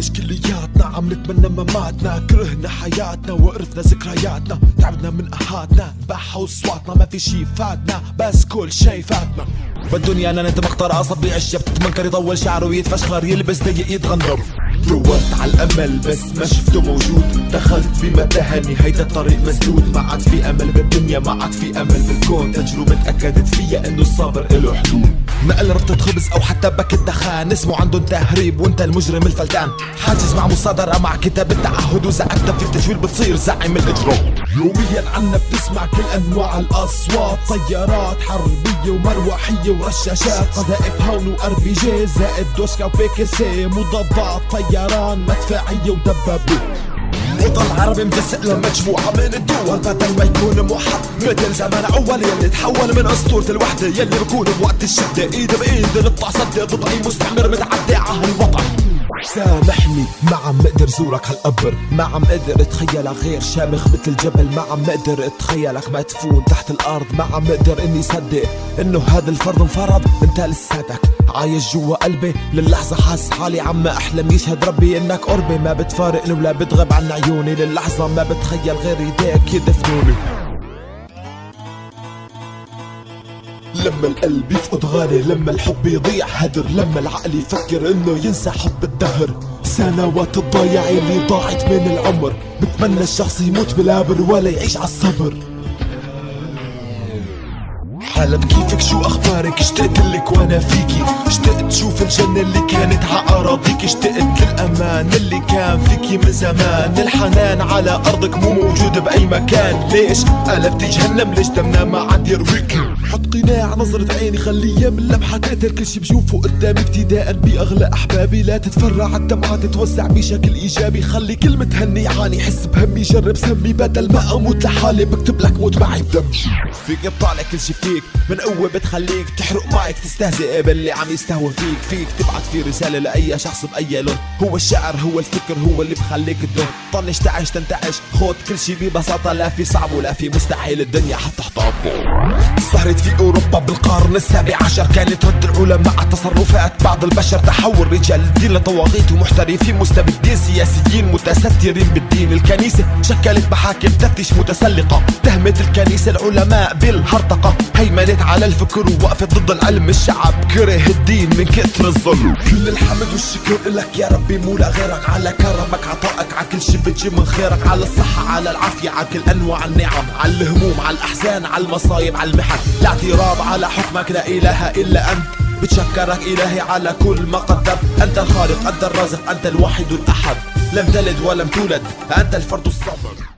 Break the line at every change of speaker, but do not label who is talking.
نعيش كلياتنا عم نتمنى مماتنا؟ كرهنا حياتنا وقرفنا ذكرياتنا. تعبنا من اهاتنا بحوا اصواتنا ما في شي فاتنا بس كل شي فاتنا. بالدنيا أنا انت مختار اصبع الشب تتمنكر يطول شعره ويتفشخر يلبس ضيق يتغندر. دورت على الأمل بس ما شفته موجود. دخلت بمتاهة نهاية الطريق مسدود. ما عاد في أمل بالدنيا ما عاد في أمل بالكون. تجربة تاكدت فيا إنه الصابر له حدود. نقل ربطة خبز أو حتى باكت دخان. اسمه عندهم تهريب وانت المجرم الفلتان. حاجز مع مصادرة مع كتاب التعهد. وزعلت في التجويل بتصير زعيم الإجرام. يوميا عنا بتسمع كل أنواع الأصوات طيارات حربية ومروحية ورشاشات قذائف هون وار بي جي زائد دوشكا وبي سي مضادات طيران مدفعية ودبابة. الوطن العربي مجزأ لمجموعة من الدول بدل ما يكون موحد مثل زمان أول يلي تحول من أسطورة الوحدة يلي بكون بوقت الشدة إيد بإيد نطلع صدى ضد أي مستعمر متعدي على الوطن. سامحني ما عم أقدر زورك هالقبر. ما عم أقدر أتخيلك غير شامخ مثل الجبل. ما عم أقدر أتخيلك مدفون تحت الأرض. ما عم أقدر إني صدق إنه هذا الفرض انفرض أنت لساتك عايش جوا قلبي. للحظة حاس حالي عم أحلم. يشهد ربي إنك قربي. ما بتفارقني ولا بتغب عن عيوني. للحظة ما بتخيل غير إيديك يدفنوني. لما القلب يفقد غالي لما الحب يضيع هدر لما العقل يفكر إنه ينسى حب الدهر. سنوات الضايع اللي ضاعت من العمر بتمنى الشخص يموت بالابر ولا يعيش على الصبر حلب كيفك؟ شو أخبارك؟ اشتقت لك وأنا فيكي. اشتقت تشوف الجنة اللي كانت ع أراضيك. اشتقت للأمان اللي كان فيكي من زمان. الحنان على أرضك مو موجود بأي مكان. ليش؟ قلبتي جهنم ليش دمنا ما عاد يرويكي؟ حط قناع نظرة عيني خليها من لمحة تقتل كل شي بشوفه قدامي ابتداء بأغلى أحبابي. لا تتفرع الدمعة تتوزع بشكل إيجابي. خلي كل متهني يعاني يحس بهمي. جرب سمي بدل ما أموت لحالي. بكتب لك موت معي بدمي فيك يطلع كل شي فيك. من قوة بتخليك تحرق معك تستهزئ باللي عم يستهوى فيك. فيك تبعت في رسالة لأي شخص بأي لون. هو الشعر هو الفكر هو اللي بخليك تدور. طنش تعش تنتعش. خود كل شي ببساطة لا في صعب ولا في مستحيل. الدنيا حتى ظهرت في أوروبا بالقرن السابع عشر. كانت رد العلماء على تصرفات بعض البشر. تحول رجال الدين لطواغيت ومحترفين مستبدين سياسيين متسترين بالدين. الكنيسة شكلت محاكم تفتيش متسلقة. تهمت الكنيسة العلماء بالهرطقة. هيمنت على الفكر ووقفت ضد العلم. الشعب كره الدين من كتر الظلم. كل الحمد والشكر لك يا ربي مو غيرك على كرمك. عطائك على كل شي بتجي من خيرك. على الصحة على العافية على كل أنواع النعم. على الهموم على الأحزان على المصايب على المحن. الاعتراف على حكمك لا إله إلا أنت. بتشكرك إلهي على كل ما قدرت أنت الخالق أنت الرازق أنت الواحد الأحد. لم تلد ولم تولد أنت الفرد الصمد.